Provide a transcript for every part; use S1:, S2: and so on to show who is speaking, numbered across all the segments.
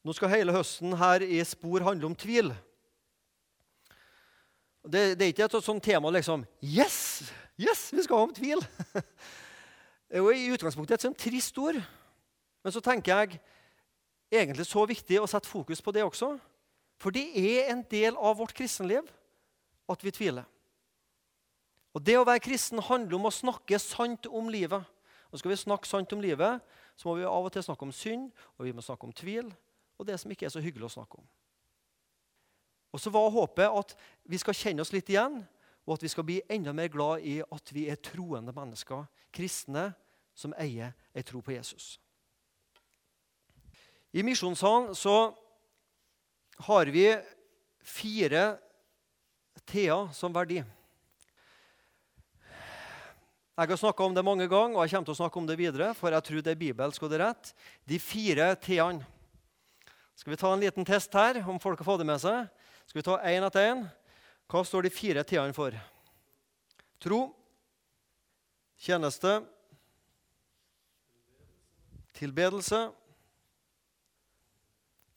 S1: Nå skal hele høsten her i Spor handle om tvil. Det, det er ikke et sånt tema liksom Yes! Yes, vi skal ha om tvil! Det er jo i utgangspunktet et sånt trist ord. Men så tenker jeg egentlig så viktig å sette fokus på det også. For det er en del av vårt kristenliv at vi tviler. Og Det å være kristen handler om å snakke sant om livet. Og Skal vi snakke sant om livet, så må vi av og til snakke om synd, og vi må snakke om tvil og det som ikke er så hyggelig å snakke om. Og så var håpet at vi skal kjenne oss litt igjen, og at vi skal bli enda mer glad i at vi er troende mennesker, kristne som eier ei tro på Jesus. I Misjonssalen så har vi fire T-er som verdi. Jeg har snakka om det mange ganger, og jeg kommer til å snakke om det videre, for jeg tror det er bibelsk og det er rett. De fire T-ene. Skal vi ta en liten test her, om folk har fått det med seg? Skal vi ta én etter én? Hva står de fire tidene for? Tro, tjeneste, tilbedelse,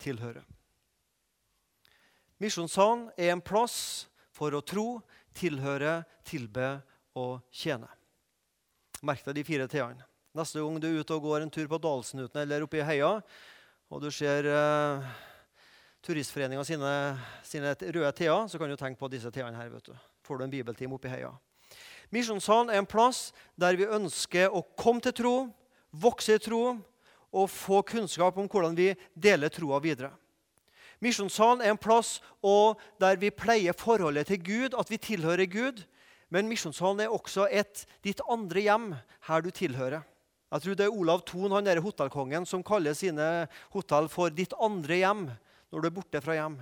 S1: tilhøre. Misjonssalen er en plass for å tro, tilhøre, tilbe og tjene. Merk deg de fire t-ene. Neste gang du er ute og går en tur på Dalsnuten eller oppe i heia, og du ser uh, sine, sine, røde T-er, så kan du tenke på disse T-ene her. vet du. Får du en bibeltime oppi heia. Misjonssalen er en plass der vi ønsker å komme til tro, vokse i tro og få kunnskap om hvordan vi deler troa videre. Misjonssalen er en plass der vi pleier forholdet til Gud, at vi tilhører Gud. Men misjonssalen er også et ditt andre hjem, her du tilhører. Jeg tror det er Olav Thon, han der hotellkongen, som kaller sine hotell for 'ditt andre hjem' når du er borte fra hjem.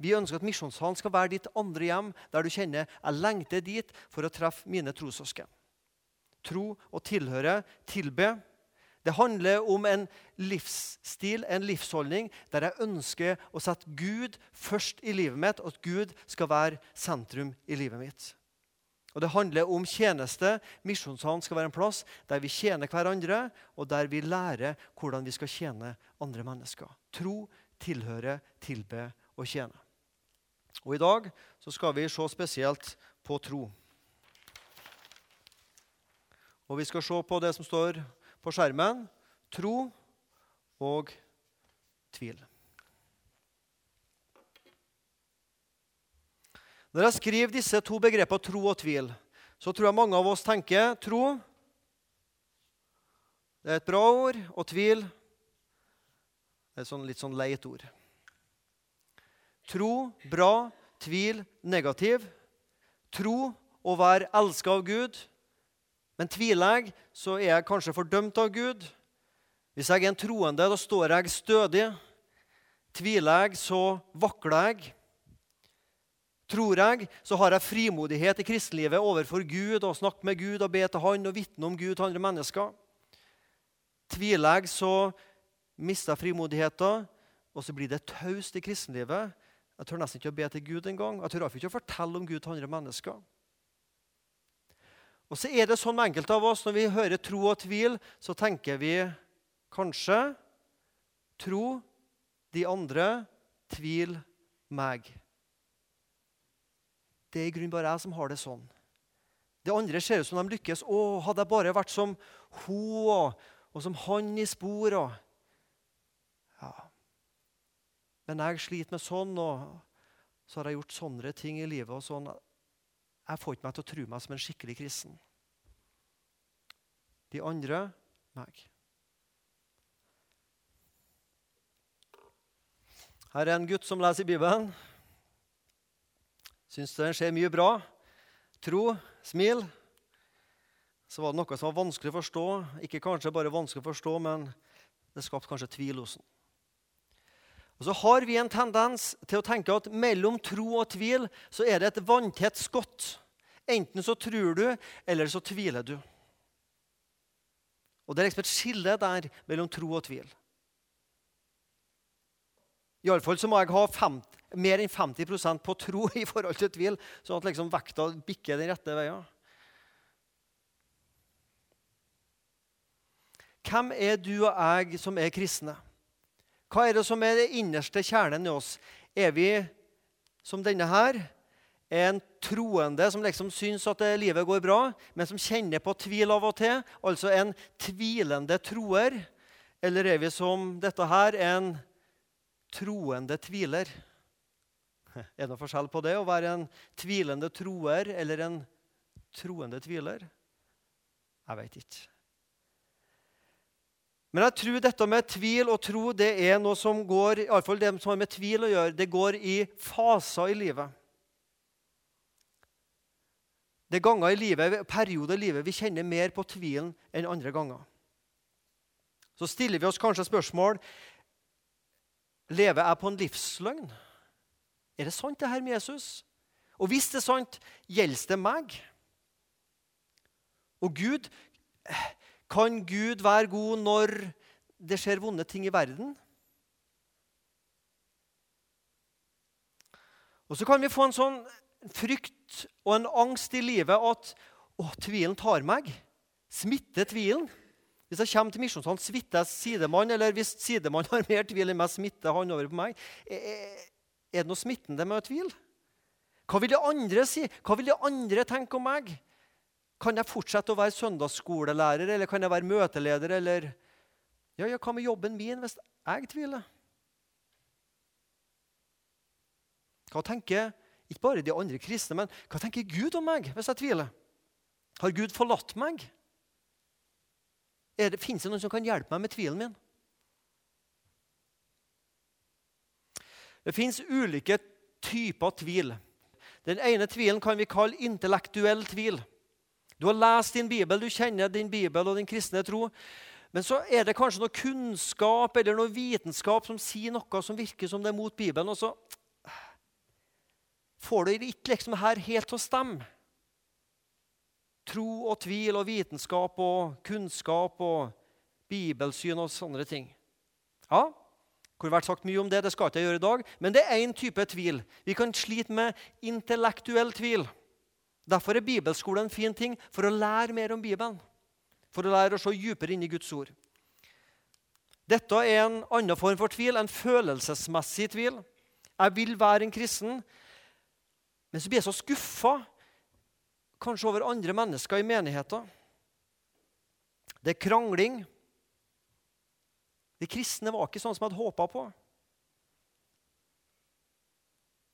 S1: Vi ønsker at Misjonssalen skal være ditt andre hjem, der du kjenner 'jeg lengter dit for å treffe mine trossøsken'. Tro og tilhøre, tilbe. Det handler om en livsstil, en livsholdning, der jeg ønsker å sette Gud først i livet mitt, og at Gud skal være sentrum i livet mitt. Og Det handler om tjeneste. Misjonssalen skal være en plass der vi tjener hverandre, og der vi lærer hvordan vi skal tjene andre mennesker. Tro, tilhøre, tilbe og tjene. Og I dag så skal vi se spesielt på tro. Og Vi skal se på det som står på skjermen tro og tvil. Når jeg skriver disse to begrepene tro og tvil, så tror jeg mange av oss tenker tro det er et bra ord, og tvil det er et sånn, litt sånn leit ord. Tro bra, tvil negativ. Tro å være elska av Gud. Men tviler jeg, så er jeg kanskje fordømt av Gud. Hvis jeg er en troende, da står jeg stødig. Tviler jeg, så vakler jeg tror jeg, så har jeg frimodighet i kristenlivet overfor Gud og snakke med Gud og be til Han og vitne om Gud til andre mennesker. Tviler jeg, så mister jeg frimodigheten, og så blir det taust i kristenlivet. Jeg tør nesten ikke å be til Gud engang. Jeg tør ikke å fortelle om Gud til andre mennesker. Og så er det sånn med enkelte av oss, Når vi hører tro og tvil, så tenker vi kanskje tro de andre, tvil meg. Det er i grunnen bare jeg som har det sånn. Det andre ser ut som de lykkes. Å, hadde jeg bare vært som hun og, som han i spor. Og, ja. Men jeg sliter med sånn, og så har jeg gjort sånne ting i livet. og sånn. Jeg får ikke meg til å tro meg som en skikkelig kristen. De andre meg. Her er en gutt som leser i Bibelen. Syns det skjer mye bra. Tro, smil. Så var det noe som var vanskelig å forstå. Ikke kanskje bare vanskelig å forstå, men det skapte kanskje tvil hos ham. Og så har vi en tendens til å tenke at mellom tro og tvil så er det et vanntett skott. Enten så tror du, eller så tviler du. Og Det er liksom et skille der mellom tro og tvil. Iallfall så må jeg ha 50, mer enn 50% på tro i forhold til tvil, sånn at liksom vekta bikker den rette veien. Hvem er du og jeg som er kristne? Hva er det som er det innerste kjernen i oss? Er vi som denne her? En troende som liksom syns at livet går bra, men som kjenner på tvil av og til? Altså en tvilende troer? Eller er vi som dette her, en troende tviler? Er det noe forskjell på det å være en tvilende troer eller en troende tviler? Jeg veit ikke. Men jeg tror dette med tvil og tro det er noe som går i alle fall det som har med tvil å gjøre, det går i faser i livet. Det er ganger i livet, perioder i livet vi kjenner mer på tvilen enn andre ganger. Så stiller vi oss kanskje spørsmål lever jeg på en livsløgn. Er det sant, det her med Jesus? Og hvis det er sant, gjelder det meg? Og Gud Kan Gud være god når det skjer vonde ting i verden? Og så kan vi få en sånn frykt og en angst i livet at å, tvilen tar meg. Smitter tvilen. Hvis jeg kommer til misjonssalen, smitter jeg sidemann, eller hvis sidemann har mer tvil enn meg, smitter han over på meg. Er det noe smittende med å tvile? Hva vil de andre si? Hva vil de andre tenke om meg? Kan jeg fortsette å være søndagsskolelærer, eller kan jeg være møteleder, eller ja, ja, Hva med jobben min hvis jeg tviler? Hva tenker ikke bare de andre kristne, men hva tenker Gud om meg hvis jeg tviler? Har Gud forlatt meg? Er Fins det noen som kan hjelpe meg med tvilen min? Det fins ulike typer tvil. Den ene tvilen kan vi kalle intellektuell tvil. Du har lest din bibel, du kjenner din bibel og din kristne tro. Men så er det kanskje noe kunnskap eller noe vitenskap som sier noe som virker som det er mot Bibelen. Og så får du ikke liksom her helt til å stemme. Tro og tvil og vitenskap og kunnskap og bibelsyn og sånne ting. Ja, det kunne vært sagt mye om det, det skal ikke jeg gjøre i dag, men det er én type tvil. Vi kan slite med intellektuell tvil. Derfor er bibelskole en fin ting for å lære mer om Bibelen. For å lære å se dypere inn i Guds ord. Dette er en annen form for tvil, en følelsesmessig tvil. Jeg vil være en kristen, men så blir jeg så skuffa kanskje over andre mennesker i menigheten. Det er krangling. De kristne var ikke sånn som jeg hadde håpa på.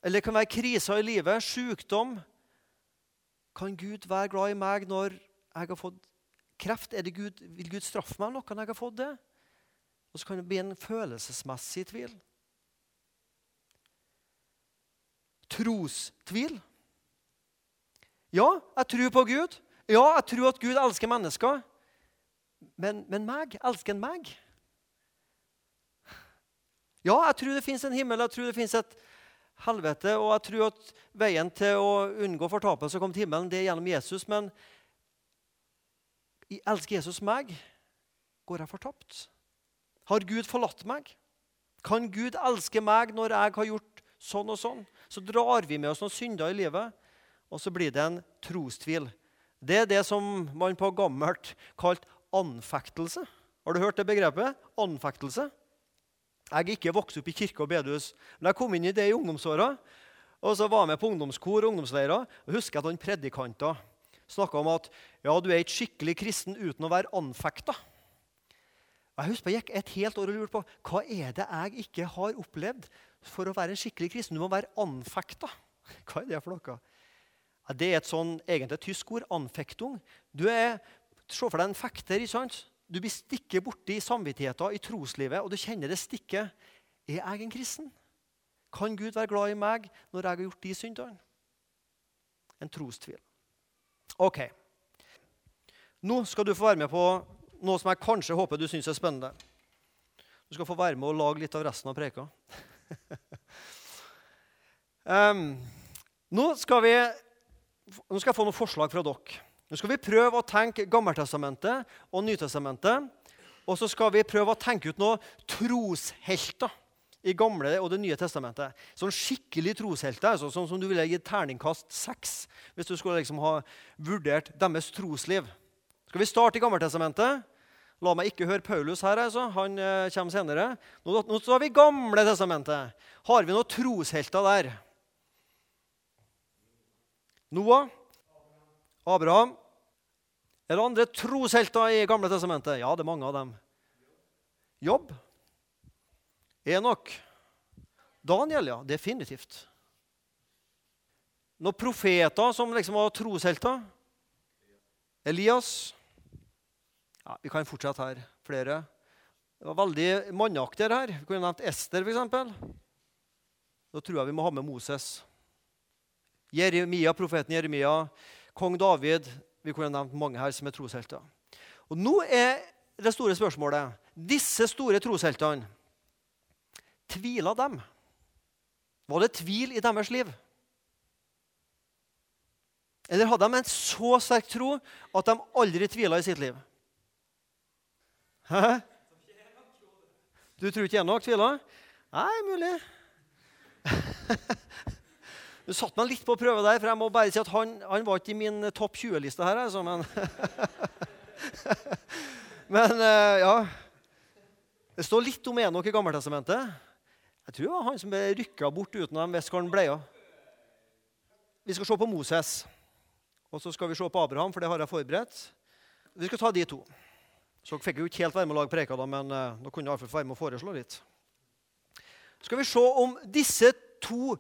S1: Eller det kan være kriser i livet, sykdom. Kan Gud være glad i meg når jeg har fått kreft? Gud, vil Gud straffe meg noe når jeg har fått det? Og så kan det bli en følelsesmessig tvil. Trostvil. Ja, jeg tror på Gud. Ja, jeg tror at Gud elsker mennesker. Men, men meg? Elsker han meg? Ja, jeg tror det fins en himmel, jeg tror det fins et helvete, og jeg tror at veien til å unngå fortapelse og komme til himmelen, det er gjennom Jesus. Men elsker Jesus meg? Går jeg fortapt? Har Gud forlatt meg? Kan Gud elske meg når jeg har gjort sånn og sånn? Så drar vi med oss noen synder i livet, og så blir det en trostvil. Det er det som man på gammelt kalte anfektelse. Har du hørt det begrepet? Anfektelse. Jeg er ikke vokst opp i kirke og bedehus, men jeg kom inn i det i ungdomsåra. Og så var jeg med på ungdomskor og ungdomsleirer. og husker at han predikanter snakka om at ja, du er ikke skikkelig kristen uten å være anfekta. Jeg husker jeg gikk et helt år og lurte på hva er det jeg ikke har opplevd for å være en skikkelig kristen. Du må være anfekta. Hva er det for noe? Ja, det er et sånn egentlig tysk ord. Anfektung. Du er, Se for deg en fekter. ikke sant? Du blir stikket borti samvittigheten i troslivet, og du kjenner det stikket. Er jeg en kristen? Kan Gud være glad i meg når jeg har gjort de syndene? En trostvil. Ok. Nå skal du få være med på noe som jeg kanskje håper du syns er spennende. Du skal få være med og lage litt av resten av preka. um, nå, nå skal jeg få noen forslag fra dere. Nå skal vi prøve å tenke Gammeltestamentet og Nytestamentet. Og så skal vi prøve å tenke ut noen troshelter i Gamle og Det nye testamentet. Sånn skikkelig troshelter, altså, sånn som du ville gitt terningkast seks hvis du skulle liksom ha vurdert deres trosliv. Skal vi starte i Gammeltestamentet? La meg ikke høre Paulus her, altså. han eh, kommer senere. Nå, nå har vi Gamle testamentet. Har vi noen troshelter der? Noah? Abraham? Er det andre troshelter i Gamle testamentet? Ja, det er mange av dem. Jobb? Enok? Daniel, ja. Definitivt. Noen profeter som liksom var troshelter? Elias? Ja, vi kan fortsette her. Flere. Det var veldig manneaktig her. Vi kunne nevnt Ester, f.eks. Da tror jeg vi må ha med Moses. Jeremia, profeten Jeremia, kong David. Vi kunne nevnt mange her som er troshelter. Og Nå er det store spørsmålet Disse store trosheltene, tvila dem? Var det tvil i deres liv? Eller hadde de en så sterk tro at de aldri tvila i sitt liv? Hæ? Du tror ikke Enok tvila? Nei, mulig. Du satte meg litt på prøve der, for jeg må bare si at han, han var ikke i min topp 20-liste her. Altså, men men uh, ja Det står litt om Enok i Gammeltestamentet. Jeg tror det var han som ble rykka bort uten at de visste hvor han ble av. Vi skal se på Moses, og så skal vi se på Abraham, for det har jeg forberedt. Vi skal ta de to. Så dere fikk jo ikke helt være med å lage preka, da, men uh, nå kunne jeg iallfall være med å foreslå litt. Så skal vi se om disse to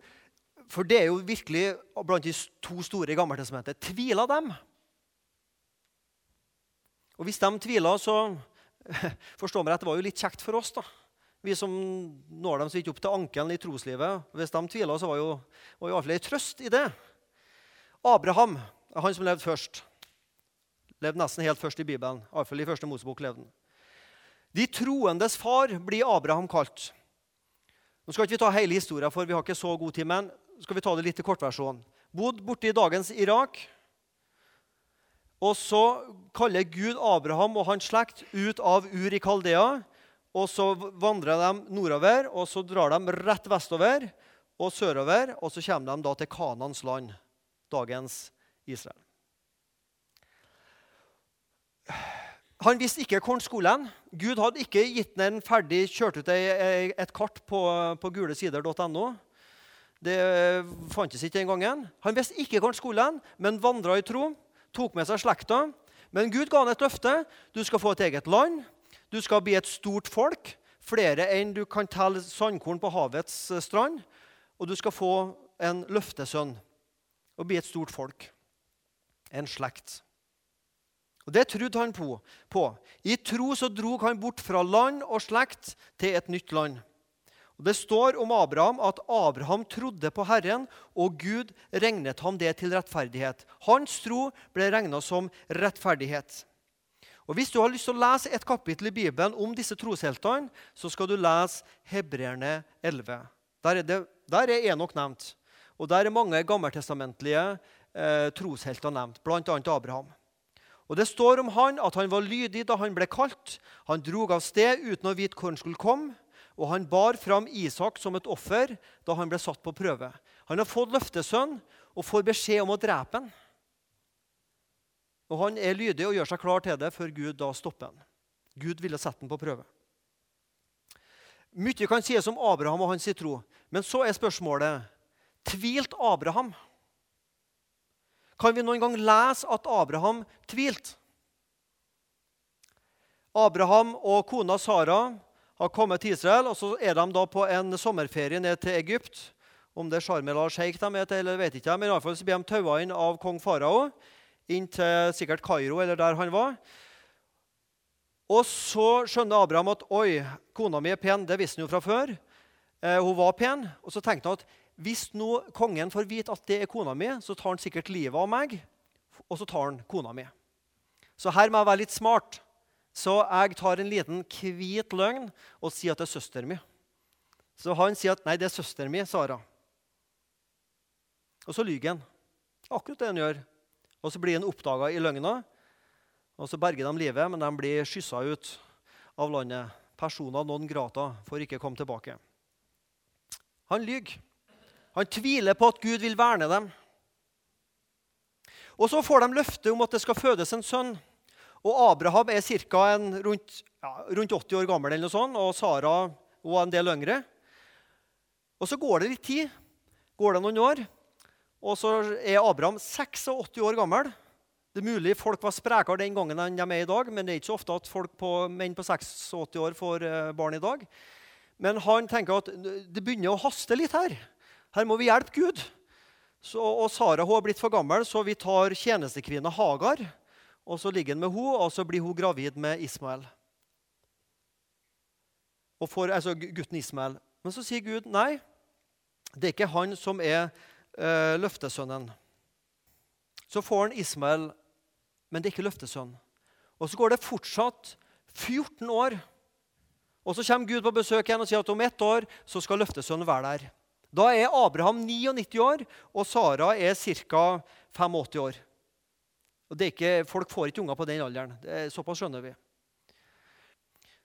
S1: For det er jo virkelig blant de to store i Gammeltestamentet. Tviler dem? Og hvis de tviler, så forstår meg rett, det var jo litt kjekt for oss. da. Vi som når dem så vidt opp til ankelen i troslivet. Hvis de tviler, så var jo, var jo iallfall ei trøst i det. Abraham, han som levde først. Levde nesten helt først i Bibelen. Iallfall i første Mosebok levde han. De troendes far blir Abraham kalt. Nå skal ikke vi ta hele historien, for vi har ikke så god tid, men skal vi ta det litt i kortversjon. Bodd borte i dagens Irak. Og så kaller Gud Abraham og hans slekt ut av Ur i Kaldea. Og så vandrer de nordover, og så drar de rett vestover og sørover. Og så kommer de da til Kanans land, dagens Israel. Han visste ikke hvor han skulle. Gud hadde ikke gitt ham en ferdig kjørt ut et kart på, på gulesider.no. Det fantes ikke den gangen. Han visste ikke hvor han skulle men vandra i tro. Tok med seg slekta. Men Gud ga han et løfte. Du skal få et eget land. Du skal bli et stort folk. Flere enn du kan telle sandkorn på havets strand. Og du skal få en løftesønn og bli et stort folk. En slekt. Og Det trodde han på. på. I tro så drog han bort fra land og slekt til et nytt land. Og Det står om Abraham at Abraham trodde på Herren, og Gud regnet ham det til rettferdighet. Hans tro ble regna som rettferdighet. Og Hvis du har lyst til å lese et kapittel i Bibelen om disse trosheltene, så skal du lese Hebreerne 11. Der er, det, der er Enok nevnt. Og der er mange gammeltestamentlige eh, troshelter nevnt, bl.a. Abraham. Og Det står om han at han var lydig da han ble kalt. Han drog av sted uten å vite hvor han skulle komme. Og han bar fram Isak som et offer da han ble satt på prøve. Han har fått løftesønn og får beskjed om å drepe han. Og Han er lydig og gjør seg klar til det før Gud da stopper han. Gud ville sette han på prøve. Mye kan sies om Abraham og hans tro, men så er spørsmålet Tvilte Abraham? Kan vi noen gang lese at Abraham tvilte? Abraham og kona Sara har kommet til Israel, og så er de da på en sommerferie ned til Egypt. Om det er Sharm el Sheikh de er til, eller vet ikke, men i alle fall så blir de taua inn av kong farao inn til sikkert Kairo, eller der han var. Og så skjønner Abraham at oi, kona mi er pen. Det visste han jo fra før. Eh, hun var pen. Og så tenkte han at hvis nå kongen får vite at det er kona mi, så tar han sikkert livet av meg, og så tar han kona mi. Så her må jeg være litt smart. Så jeg tar en liten hvit løgn og sier at det er søsteren min. Så han sier at nei, det er søsteren min, Sara. Og så lyver han. Akkurat det han gjør. Og så blir han oppdaga i løgna, og så berger de livet, men de blir skyssa ut av landet. Personer non grata får ikke komme tilbake. Han lyver. Han tviler på at Gud vil verne dem. Og så får de løfte om at det skal fødes en sønn. Og Abraham er ca. Rundt, ja, rundt 80 år gammel, eller noe sånt, og Sara var en del yngre. Og Så går det litt tid, går det noen år, og så er Abraham 86 år gammel. Det er mulig folk var sprekere den gangen enn de er i dag, men det er ikke så ofte at folk på, menn på 86 år får eh, barn i dag. Men han tenker at det begynner å haste litt her. Her må vi hjelpe Gud. Så, og Sara hun har blitt for gammel, så vi tar tjenestekvinna Hagar. Og så ligger han med henne, og så blir hun gravid med Ismael. Og får, altså gutten Ismael. Men så sier Gud nei, det er ikke han som er eh, løftesønnen. Så får han Ismael, men det er ikke løftesønn. Og så går det fortsatt 14 år. Og så kommer Gud på besøk igjen og sier at om ett år så skal løftesønnen være der. Da er Abraham 99 år, og Sara er ca. 85 år. Og ikke, Folk får ikke unger på den alderen. Er, såpass skjønner vi.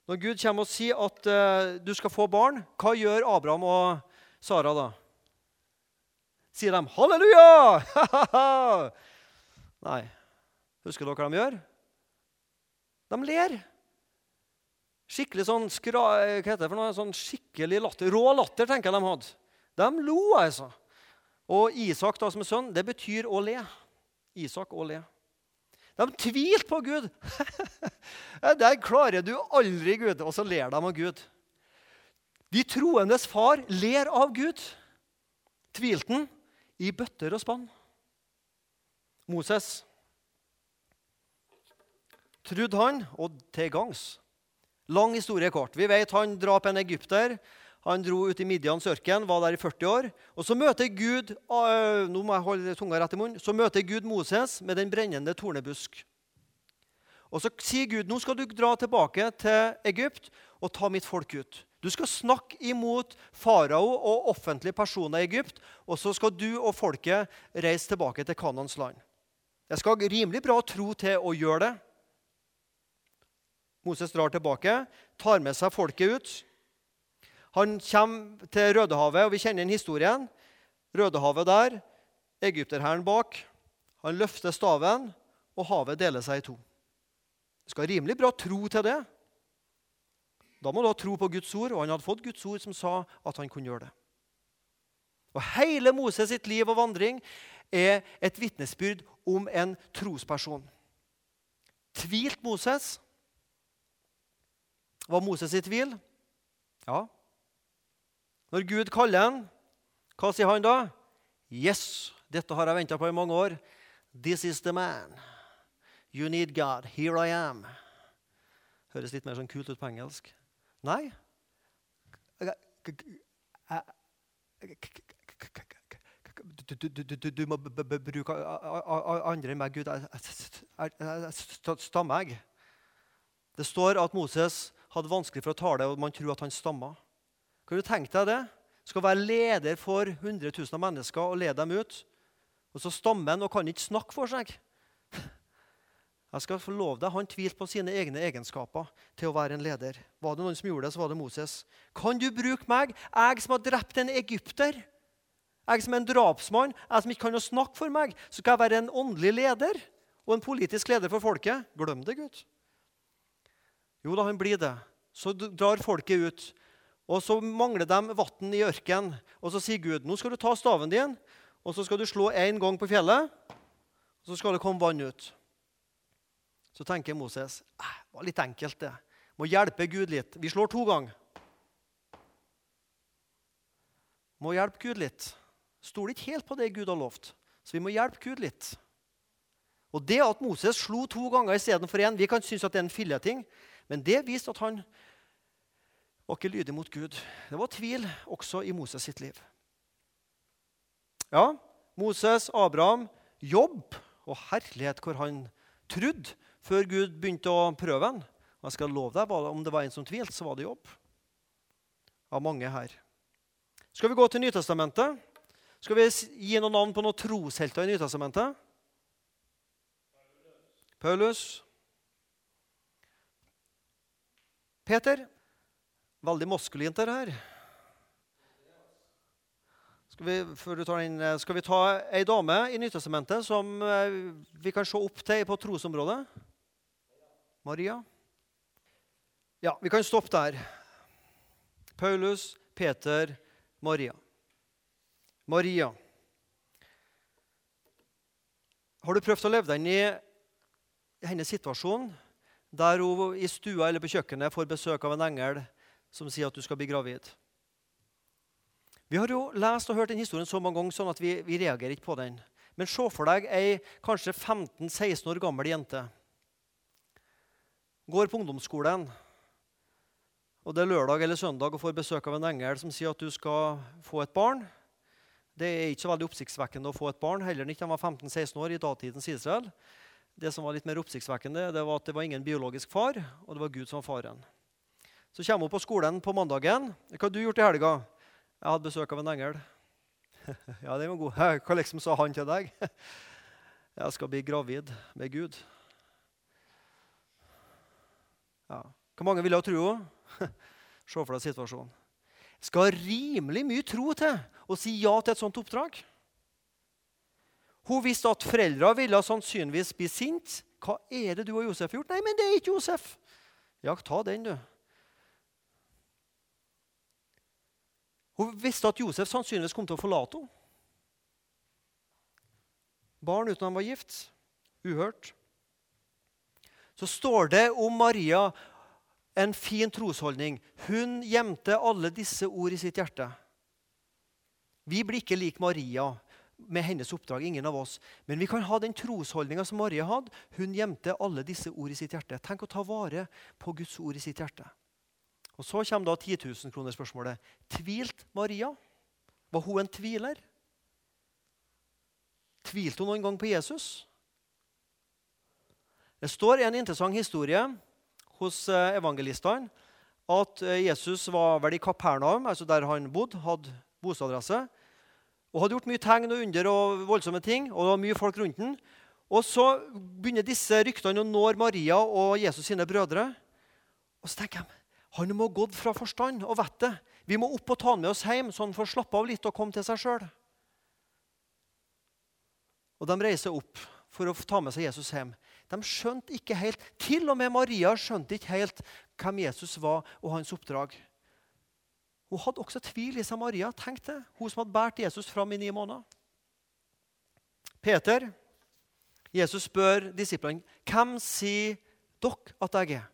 S1: Når Gud kommer og sier at uh, du skal få barn, hva gjør Abraham og Sara da? Sier de 'halleluja'? Nei. Husker dere hva de gjør? De ler. Skikkelig sånn skra, hva heter det for noe? Sånn skikkelig latter. Rå latter, tenker jeg de hadde. De lo, altså. Og Isak, da, som er sønn, det betyr å le. Isak å le. De tvilte på Gud. Der klarer du aldri Gud. Og så ler de av Gud. De troendes far ler av Gud. Tvilte han i bøtter og spann. Moses trodde han, og til gangs. Lang historie kort. Vi vet han drap en egypter. Han dro ut i Midians ørken, var der i 40 år. Og Så møter Gud nå må jeg holde tunga rett i munnen, så møter Gud Moses med den brennende tornebusk. Og Så sier Gud nå skal du dra tilbake til Egypt og ta mitt folk ut. Du skal snakke imot farao og offentlige personer i Egypt, og så skal du og folket reise tilbake til Kanans land. Jeg skal rimelig bra tro til å gjøre det. Moses drar tilbake, tar med seg folket ut. Han kommer til Rødehavet, og vi kjenner den historien. Rødehavet der, egypterhæren bak. Han løfter staven, og havet deler seg i to. Du skal rimelig bra tro til det. Da må du ha tro på Guds ord, og han hadde fått Guds ord som sa at han kunne gjøre det. Og Hele Moses sitt liv og vandring er et vitnesbyrd om en trosperson. Tvilt Moses? Var Moses i tvil? Ja, når Gud kaller han, hva sier han da? Yes, dette har jeg venta på i mange år. This is the man. You need God. Here I am. Høres litt mer sånn kult ut på engelsk. Nei. Du, må bruke andre enn meg, Gud. Stammer jeg? Det står at Moses hadde vanskelig for å tale, og man tror at han stamma. Kan du tenke deg det? Skal være leder for 100 000 mennesker og lede dem ut. Og så stammer han og kan ikke snakke for seg. Jeg skal få love deg, Han tvilte på sine egne egenskaper til å være en leder. Var det noen som gjorde det, så var det Moses. Kan du bruke meg, jeg som har drept en egypter? Jeg som er en drapsmann, jeg som ikke kan snakke for meg, så skal jeg være en åndelig leder og en politisk leder for folket? Glem det, Gud. Jo da, han blir det. Så drar folket ut. Og så mangler de vann i ørkenen. Og så sier Gud nå skal du ta staven din og så skal du slå én gang på fjellet. Og så skal det komme vann ut. Så tenker Moses det var litt enkelt, det. Må hjelpe Gud litt. Vi slår to ganger. Må hjelpe Gud litt. Stoler ikke helt på det Gud har lovt. Så vi må hjelpe Gud litt. Og Det at Moses slo to ganger istedenfor én, vi kan synes at det er en filleting, men det viste at han var ikke lydig mot Gud. Det var tvil også i Moses sitt liv. Ja, Moses, Abraham, jobb og herlighet hvor han trodde før Gud begynte å prøve ham. Jeg skal love deg, Om det var en som tvilte, så var det jobb. Av mange her. Skal vi gå til Nytestamentet? Skal vi gi noen navn på noen troshelter i Nytestamentet? Paulus. Peter. Veldig maskulint, dette her. Skal vi, før du tar inn, eh, skal vi ta ei dame i Nytestamentet som eh, vi kan se opp til på trosområdet? Maria? Ja, vi kan stoppe der. Paulus, Peter, Maria. Maria. Har du prøvd å leve deg inn i hennes situasjon, der hun i stua eller på kjøkkenet får besøk av en engel som sier at du skal bli gravid? Vi har jo lest og hørt den historien så mange ganger sånn at vi, vi reagerer ikke på den. Men se for deg ei kanskje 15-16 år gammel jente. Går på ungdomsskolen, og det er lørdag eller søndag og får besøk av en engel som sier at du skal få et barn. Det er ikke så veldig oppsiktsvekkende å få et barn, heller ikke han var 15-16 år i datidens Israel. Det som var litt mer oppsiktsvekkende, det var at det var ingen biologisk far, og det var Gud som var faren. Så kommer hun på skolen på mandagen. 'Hva har du gjort i helga?' 'Jeg hadde besøk av en engel.' ja, den var god. Hva liksom sa han til deg? 'Jeg skal bli gravid med Gud.' Ja. Hvor mange ville ha tro? Se for deg situasjonen skal rimelig mye tro til å si ja til et sånt oppdrag. Hun visste at foreldra ville sannsynligvis bli sint. Hva er det du og Josef har gjort? Nei, men det er ikke Josef. Ja, ta den, du. Hun visste at Josef sannsynligvis kom til å forlate henne. Barn uten han var gift. Uhørt. Så står det om Maria en fin trosholdning. Hun gjemte alle disse ord i sitt hjerte. Vi blir ikke lik Maria med hennes oppdrag, ingen av oss. Men vi kan ha den trosholdninga som Maria hadde. Hun gjemte alle disse ord i sitt hjerte. Tenk å ta vare på Guds ord i sitt hjerte. Og Så kommer da 10 000-kronerspørsmålet. Tvilte Maria? Var hun en tviler? Tvilte hun noen gang på Jesus? Det står en interessant historie hos eh, evangelistene at eh, Jesus var vel i Kapernaum, altså der han bodde, hadde bostadresse, og hadde gjort mye tegn og under og voldsomme ting. og det var mye folk rundt den. Og Så begynner disse ryktene å nå Maria og Jesus sine brødre. Og så tenker jeg, Han må ha gått fra forstand og vettet. Vi må opp og ta han med oss hjem, så han får slappe av litt og komme til seg sjøl. Og de reiser opp for å ta med seg Jesus hjem. De skjønte ikke helt, Til og med Maria skjønte ikke helt hvem Jesus var og hans oppdrag. Hun hadde også tvil i seg, Maria. Tenk det. Hun som hadde båret Jesus fram i ni måneder. Peter, Jesus spør disiplene hvem sier dere at jeg er.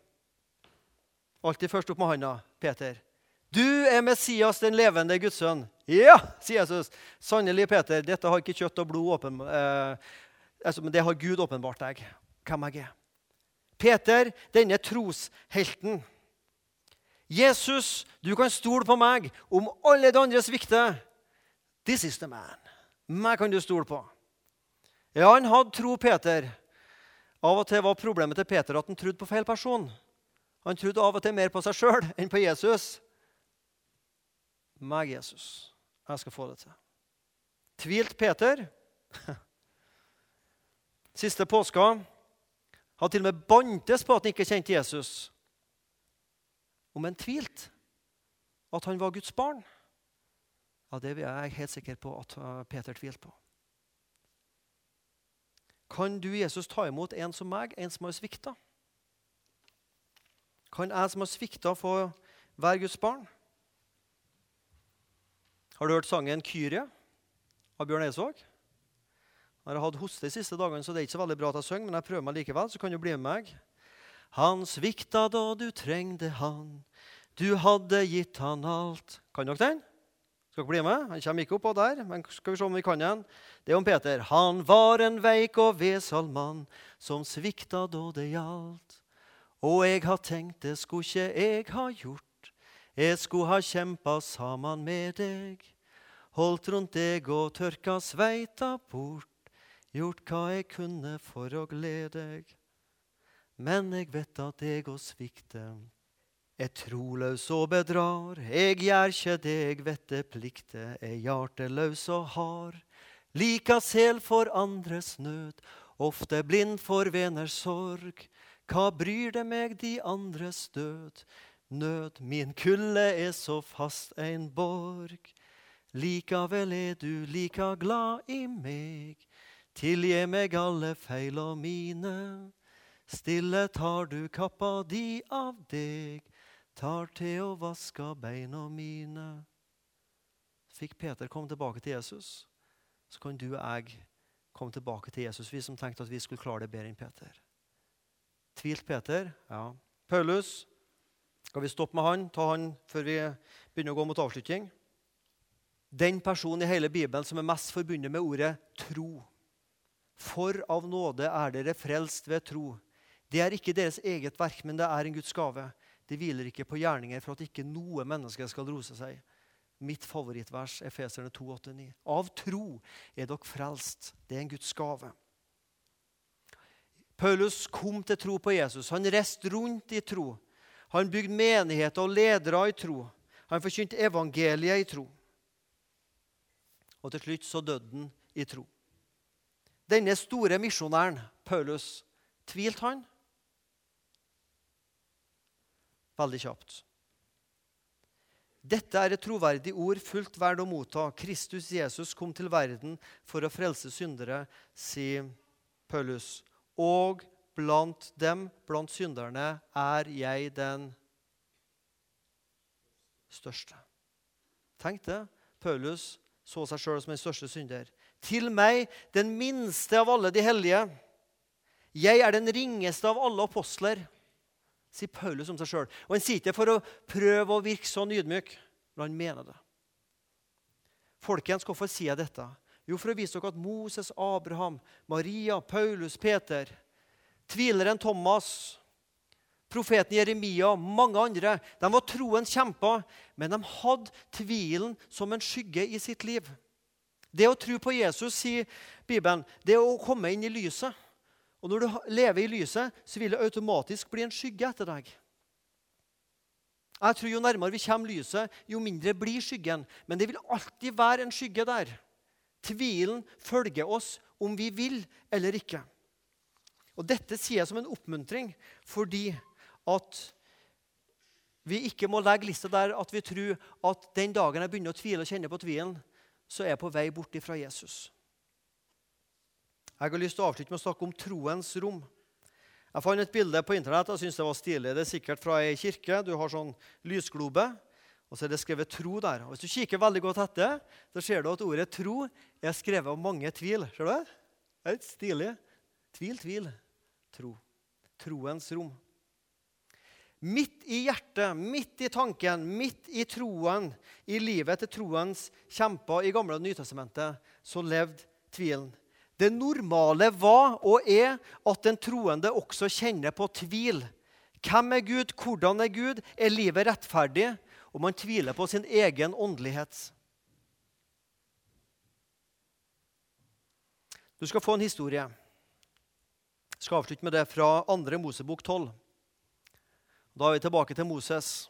S1: Alltid først opp med handa. Peter. Du er Messias, den levende Guds sønn. Ja, sier Jesus. Sannelig, Peter, dette har ikke kjøtt og blod åpen, eh, altså, men det har Gud åpenbart deg hvem jeg er. Peter, denne troshelten. Jesus, du kan stole på meg om alle de andre svikter. This is the man. Meg kan du stole på. Ja, han hadde tro, Peter. Av og til var problemet til Peter at han trodde på feil person. Han trodde av og til mer på seg sjøl enn på Jesus. Meg, Jesus. Jeg skal få det til. Tvilt Peter. Siste påska han til og med bantes på at han ikke kjente Jesus. Om han tvilte at han var Guds barn, ja, det er jeg helt sikker på at uh, Peter tvilte på. Kan du, Jesus, ta imot en som meg, en som har svikta? Kan jeg som har svikta, få være Guds barn? Har du hørt sangen 'Kyrie' av Bjørn Eidsvåg? Jeg har hatt hoste de siste dagene, så det er ikke så veldig bra at jeg synger, men jeg prøver meg likevel, så kan du bli med meg. Han svikta da du trengte han, du hadde gitt han alt. Kan dere den? Skal dere bli med? Han kommer ikke oppå der, men skal vi se om vi kan den. Det er om Peter. Han var en veik og vesal mann som svikta da det gjaldt. Og jeg har tenkt, det skulle ikke jeg ha gjort. Jeg skulle ha kjempa sammen med deg. Holdt rundt deg og tørka sveita bort gjort hva jeg kunne for å glede deg. Men jeg vet at jeg òg svikter. er troløs og bedrar. Jeg gjør ikke det jeg vet det plikte, er hjarteløs og hard. Lika sel for andres nød, ofte blind for veners sorg. Hva bryr det meg de andres død? Nød, min kulde er så fast ein borg. Likavel er du like glad i meg Tilgi meg alle feil og mine. Stille tar du kappa di av deg, tar til og vasker beina mine. Fikk Peter komme tilbake til Jesus, så kan du og jeg komme tilbake til Jesus, vi som tenkte at vi skulle klare det bedre enn Peter. Tvilt Peter? Ja. Paulus? Skal vi stoppe med han, ta han før vi begynner å gå mot avslutning? Den personen i hele Bibelen som er mest forbundet med ordet tro. For av nåde er dere frelst ved tro. Det er ikke deres eget verk, men det er en Guds gave. Det hviler ikke på gjerninger for at ikke noe menneske skal rose seg. Mitt favorittvers er Feserne 2,8-9. Av tro er dere frelst. Det er en Guds gave. Paulus kom til tro på Jesus. Han reiste rundt i tro. Han bygde menigheter og ledere i tro. Han forkynte evangeliet i tro. Og til slutt så døde han i tro. Denne store misjonæren, Paulus, tvilte han? Veldig kjapt. Dette er et troverdig ord fullt verd å motta. Kristus Jesus kom til verden for å frelse syndere, sier Paulus. Og blant dem, blant synderne, er jeg den største. Tenk det. Paulus så seg sjøl som den største synder. Til meg, den minste av alle de hellige. Jeg er den ringeste av alle apostler sier Paulus om seg sjøl. Og han sier ikke for å prøve å virke sånn ydmyk, men han mener det. Folkens, hvorfor sier jeg dette? Jo, for å vise dere at Moses, Abraham, Maria, Paulus, Peter, tvileren Thomas, profeten Jeremia, mange andre, de var troens kjemper, men de hadde tvilen som en skygge i sitt liv. Det å tro på Jesus, sier Bibelen, det er å komme inn i lyset. Og når du lever i lyset, så vil det automatisk bli en skygge etter deg. Jeg tror Jo nærmere vi kommer lyset, jo mindre blir skyggen. Men det vil alltid være en skygge der. Tvilen følger oss om vi vil eller ikke. Og Dette sier jeg som en oppmuntring fordi at vi ikke må legge lista der at vi tror at den dagen jeg begynner å tvile og kjenne på tvilen, så er jeg på vei bort fra Jesus. Jeg har lyst til å avslutte med å snakke om troens rom. Jeg fant et bilde på internett jeg synes det var stilig. Det er sikkert fra ei kirke. Du har sånn lysglobe, og så er det skrevet 'tro' der. Og Hvis du kikker veldig godt etter, så ser du at ordet 'tro' er skrevet av mange tvil. Ser du det? Det er litt stilig. Tvil, tvil. Tro. Troens rom. Midt i hjertet, midt i tanken, midt i troen, i livet til troens kjemper i Gamle og Nytestamentet, så levde tvilen. Det normale var og er at den troende også kjenner på tvil. Hvem er Gud? Hvordan er Gud? Er livet rettferdig? Og man tviler på sin egen åndelighet. Du skal få en historie. Jeg skal avslutte med det fra 2. Mosebok 12. Da er vi tilbake til Moses.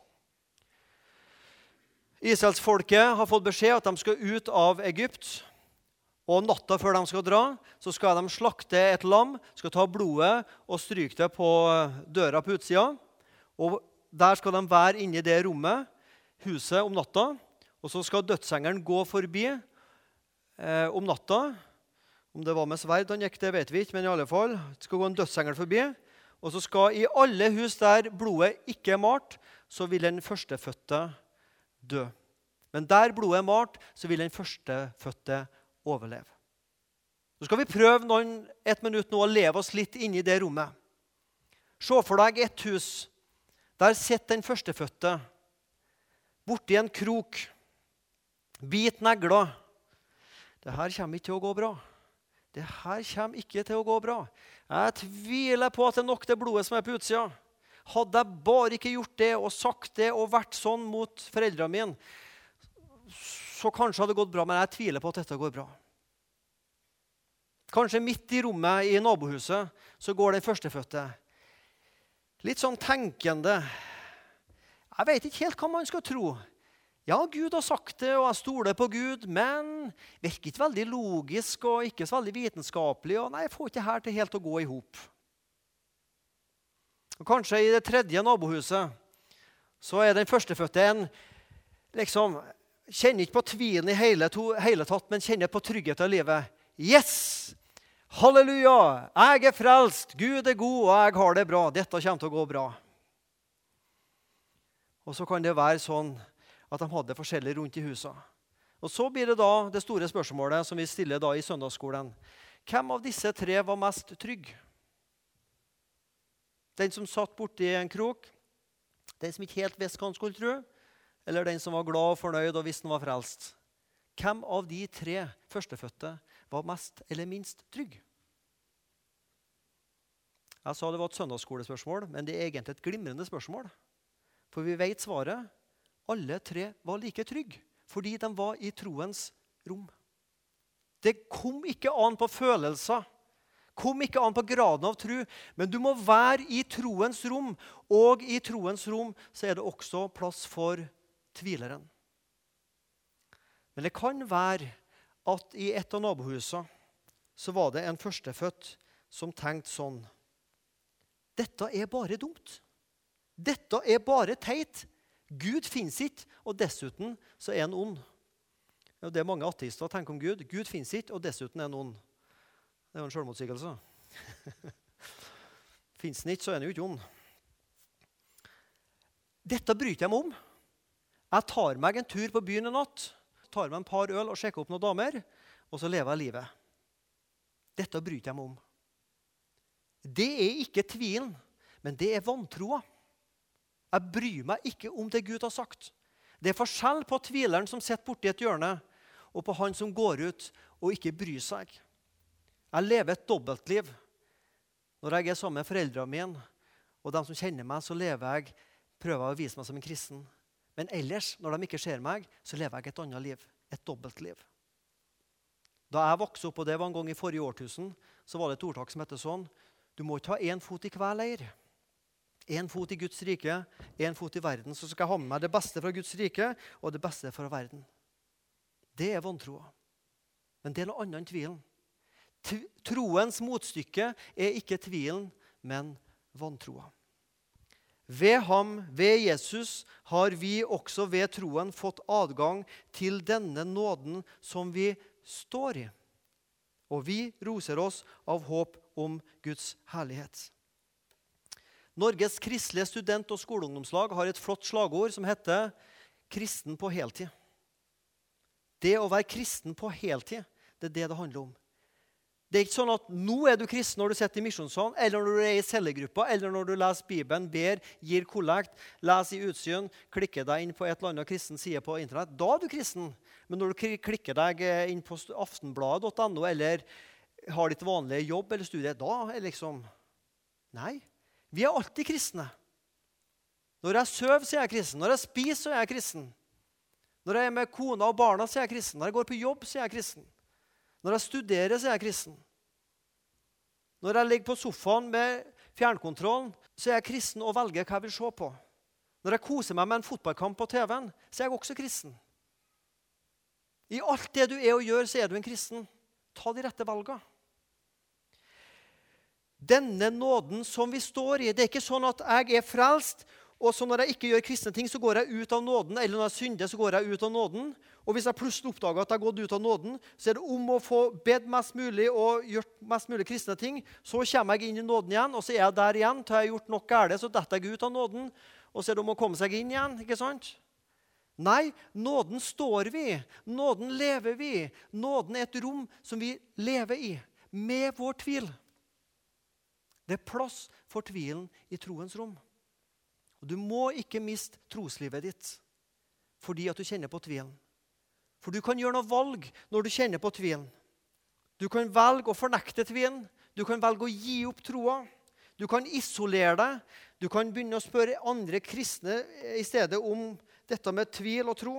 S1: Israelsfolket har fått beskjed at de skal ut av Egypt. Og natta før de skal dra, så skal de slakte et lam, skal ta blodet og stryke det på døra på utsida. Og Der skal de være inne i det rommet, huset, om natta. Og så skal dødsengelen gå forbi eh, om natta. Om det var med sverd han gikk, det vet vi ikke, men i alle fall skal gå en dødsengel forbi. Og så skal i alle hus der blodet ikke er malt, så vil den førstefødte dø. Men der blodet er malt, så vil den førstefødte overleve. Så skal vi prøve noen, et minutt nå å leve oss litt inn i det rommet. Se for deg et hus. Der sitter den førstefødte borti en krok. Bit negler. Det her kommer ikke til å gå bra. Det her kommer ikke til å gå bra. Jeg tviler på at det er nok det blodet som er på utsida. Hadde jeg bare ikke gjort det og sagt det og vært sånn mot foreldrene mine, så kanskje hadde det gått bra, men jeg tviler på at dette går bra. Kanskje midt i rommet i nabohuset så går den førstefødte. Litt sånn tenkende. Jeg vet ikke helt hva man skal tro. Ja, Gud har sagt det, og jeg stoler på Gud, men virker ikke veldig logisk og ikke så veldig vitenskapelig. og nei, Jeg får ikke her til helt å gå i hop. Kanskje i det tredje nabohuset så er den førstefødte en liksom, Kjenner ikke på tvilen i hele, to, hele tatt, men kjenner på tryggheten i livet. Yes! Halleluja! Jeg er frelst, Gud er god, og jeg har det bra. Dette kommer til å gå bra. Og så kan det være sånn at de hadde forskjellig rundt i husa. Og Så blir det da det store spørsmålet som vi stiller da i søndagsskolen. Hvem av disse tre var mest trygg? Den som satt borti en krok, den som ikke helt visste hva han skulle tro, eller den som var glad og fornøyd og visste han var frelst? Hvem av de tre førstefødte var mest eller minst trygg? Jeg sa det var et søndagsskolespørsmål, men det er egentlig et glimrende spørsmål. For vi vet svaret. Alle tre var like trygge fordi de var i troens rom. Det kom ikke an på følelser, kom ikke an på graden av tro, men du må være i troens rom. Og i troens rom så er det også plass for tvileren. Men det kan være at i et av nabohusene så var det en førstefødt som tenkte sånn Dette er bare dumt. Dette er bare teit. Gud fins ikke, og dessuten så er han ond. Det er mange ateister tenker om Gud. Gud fins ikke, og dessuten er han ond. Det er jo en selvmotsigelse. fins han ikke, så er han jo ikke ond. Dette bryter jeg meg om. Jeg tar meg en tur på byen en natt, tar meg en par øl og sjekker opp noen damer, og så lever jeg livet. Dette bryter jeg meg om. Det er ikke tvilen, men det er vantroa. Jeg bryr meg ikke om det Gud har sagt. Det er forskjell på tvileren som sitter borti et hjørne, og på han som går ut og ikke bryr seg. Jeg lever et dobbeltliv. Når jeg er sammen med foreldrene mine og de som kjenner meg, så lever jeg, prøver jeg å vise meg som en kristen. Men ellers, når de ikke ser meg, så lever jeg et annet liv. Et dobbeltliv. Da jeg vokste opp, og det var en gang i forrige årtusen, så var det et ordtak som het sånn Du må ikke ha én fot i hver leir. Én fot i Guds rike, én fot i verden. Så skal jeg ha med meg det beste fra Guds rike og det beste fra verden. Det er vantroa. Men det er noe annet enn tvilen. Troens motstykke er ikke tvilen, men vantroa. Ved ham, ved Jesus, har vi også ved troen fått adgang til denne nåden som vi står i. Og vi roser oss av håp om Guds herlighet. Norges kristelige student- og skoleungdomslag har et flott slagord som heter 'Kristen på heltid'. Det å være kristen på heltid, det er det det handler om. Det er ikke sånn at nå er du kristen når du sitter i misjonssalen, eller når du er i cellegruppa, eller når du leser Bibelen, ber, gir kollekt, leser i utsyn, klikker deg inn på et eller annet kristen side på Internett. Da er du kristen. Men når du klikker deg inn på aftenbladet.no eller har ditt vanlige jobb eller studie, da er liksom Nei. Vi er alltid kristne. Når jeg sover, så er jeg kristen. Når jeg spiser, så er jeg kristen. Når jeg er med kona og barna, så er jeg kristen. Når jeg går på jobb, så er jeg kristen. Når jeg studerer, så er jeg kristen. Når jeg ligger på sofaen med fjernkontrollen, så er jeg kristen og velger hva jeg vil se på. Når jeg koser meg med en fotballkamp på TV-en, så er jeg også kristen. I alt det du er og gjør, så er du en kristen. Ta de rette valgene denne nåden som vi står i. Det er ikke sånn at jeg er frelst, og så når jeg ikke gjør kristne ting, så går jeg ut av nåden. Eller når jeg synder, så går jeg ut av nåden. Og hvis jeg plutselig oppdager at jeg har gått ut av nåden, så er det om å få bedt mest mulig og gjort mest mulig kristne ting. Så kommer jeg inn i nåden igjen, og så er jeg der igjen. Til jeg har gjort nok galt, så detter jeg ut av nåden. Og så er det om å komme seg inn igjen. ikke sant? Nei, nåden står vi. Nåden lever vi. Nåden er et rom som vi lever i, med vår tvil. Det er plass for tvilen i troens rom. Og Du må ikke miste troslivet ditt fordi at du kjenner på tvilen. For du kan gjøre noe valg når du kjenner på tvilen. Du kan velge å fornekte tvilen. Du kan velge å gi opp troa. Du kan isolere deg. Du kan begynne å spørre andre kristne i stedet om dette med tvil og tro.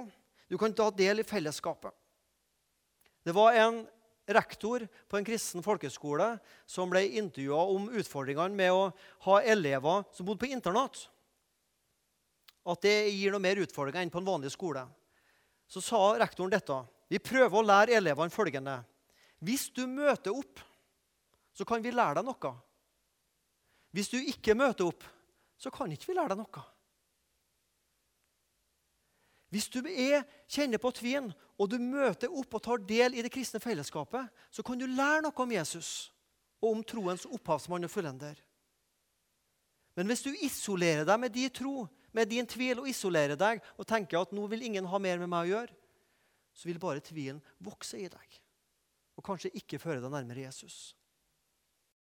S1: Du kan ta del i fellesskapet. Det var en rektor på en kristen folkeskole som ble intervjua om utfordringene med å ha elever som bodde på internat. At det gir noe mer utfordringer enn på en vanlig skole. Så sa rektoren dette. Vi prøver å lære elevene følgende. Hvis du møter opp, så kan vi lære deg noe. Hvis du ikke møter opp, så kan ikke vi lære deg noe. Hvis du er, kjenner på tvien, og du møter opp og tar del i det kristne fellesskapet, så kan du lære noe om Jesus. og om troens opphavsmann og fullender. Men hvis du isolerer deg med din tro, med din tvil, og isolerer deg og tenker at nå vil ingen ha mer med meg å gjøre, så vil bare tvilen vokse i deg og kanskje ikke føre deg nærmere Jesus.